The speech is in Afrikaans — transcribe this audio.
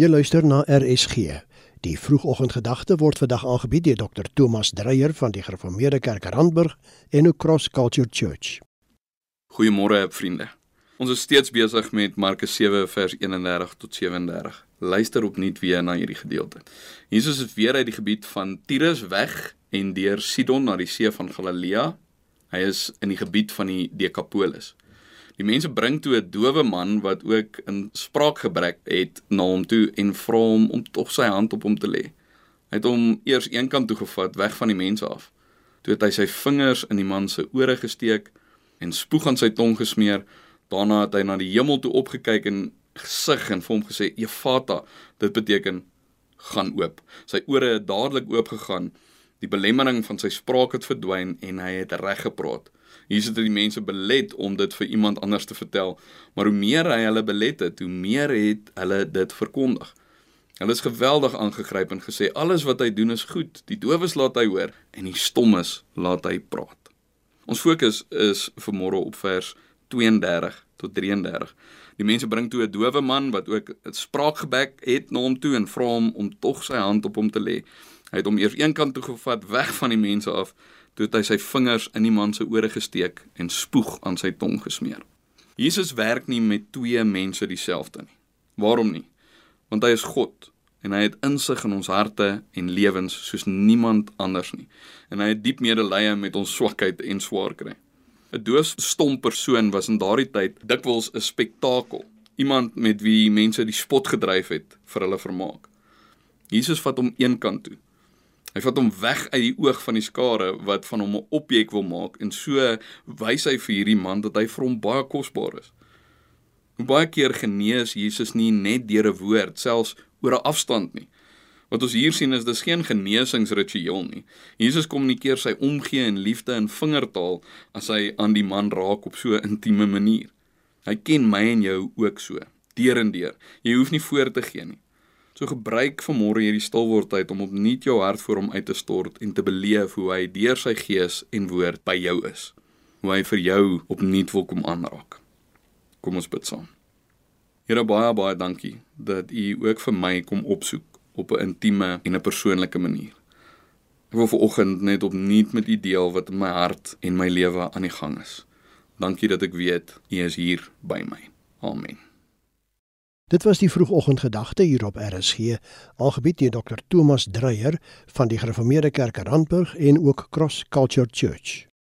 Jy luister na RSG. Die vroegoggendgedagte word vandag aangebied deur Dr. Thomas Dreyer van die Gereformeerde Kerk Randburg en Cross Culture Church. Goeiemôre, vriende. Ons is steeds besig met Markus 7 vers 31 tot 37. Luister opnuut weer na hierdie gedeelte. Jesus is weer uit die gebied van Tyrus weg en deur Sidon na die see van Galilea. Hy is in die gebied van die Dekapolis. Die mense bring toe 'n dowe man wat ook in spraakgebrek het na hom toe en vra hom om tog sy hand op hom te lê. Hy het hom eers eenkant toe gevat weg van die mense af. Toe het hy sy vingers in die man se ore gesteek en spoeg aan sy tong gesmeer. Daarna het hy na die hemel toe opgekyk en gesig en vir hom gesê: "Efata," dit beteken gaan oop. Sy ore het dadelik oop gegaan. Die belemmering van sy spraak het verdwyn en hy het reg gepraat. Jesus het die mense belet om dit vir iemand anders te vertel, maar hoe meer hy hulle belet het, hoe meer het hulle dit verkondig. Hulle is geweldig aangegryp en gesê alles wat hy doen is goed. Die dowes laat hy hoor en die stommes laat hy praat. Ons fokus is vanmôre op vers 32 tot 33. Die mense bring toe 'n dowe man wat ook 'n spraakgebek het na hom toe en vra hom om tog sy hand op hom te lê. Hy het hom eers eenkant toe gevat weg van die mense af toe het hy sy vingers in die man se ore gesteek en spoeg aan sy tong gesmeer. Jesus werk nie met twee mense dieselfde nie. Waarom nie? Want hy is God en hy het insig in ons harte en lewens soos niemand anders nie. En hy het diep medelee met ons swakheid en swaar kry. 'n Doos stom persoon was in daardie tyd dikwels 'n spektakel. Iemand met wie mense die spot gedryf het vir hulle vermaak. Jesus vat hom eenkant toe Hy vat hom weg uit die oog van die skare wat van hom 'n objek wil maak en so wys hy vir hierdie man dat hy vir hom baie kosbaar is. Hoe baie keer genees Jesus nie net deur 'n woord, selfs oor 'n afstand nie. Wat ons hier sien is dis geen genesingsritueel nie. Jesus kommunikeer sy omgee en liefde in vingertaal as hy aan die man raak op so 'n intieme manier. Hy ken my en jou ook so, deur en deur. Jy hoef nie voor te gee nie. So gebruik vanmôre hierdie stilwordtyd om opnuut jou hart voor hom uit te stort en te beleef hoe hy deur sy gees en woord by jou is. Hoe hy vir jou opnuut wil kom aanraak. Kom ons bid saam. Here baie baie dankie dat u ook vir my kom opsoek op 'n intieme en 'n persoonlike manier. Ek wil vanoggend net opnuut met u deel wat in my hart en my lewe aan die gang is. Dankie dat ek weet u is hier by my. Amen. Dit was die vroegoggendgedagte hier op RSG, aangebied deur Dr. Thomas Dreyer van die Gereformeerde Kerk Randburg en ook Cross Culture Church.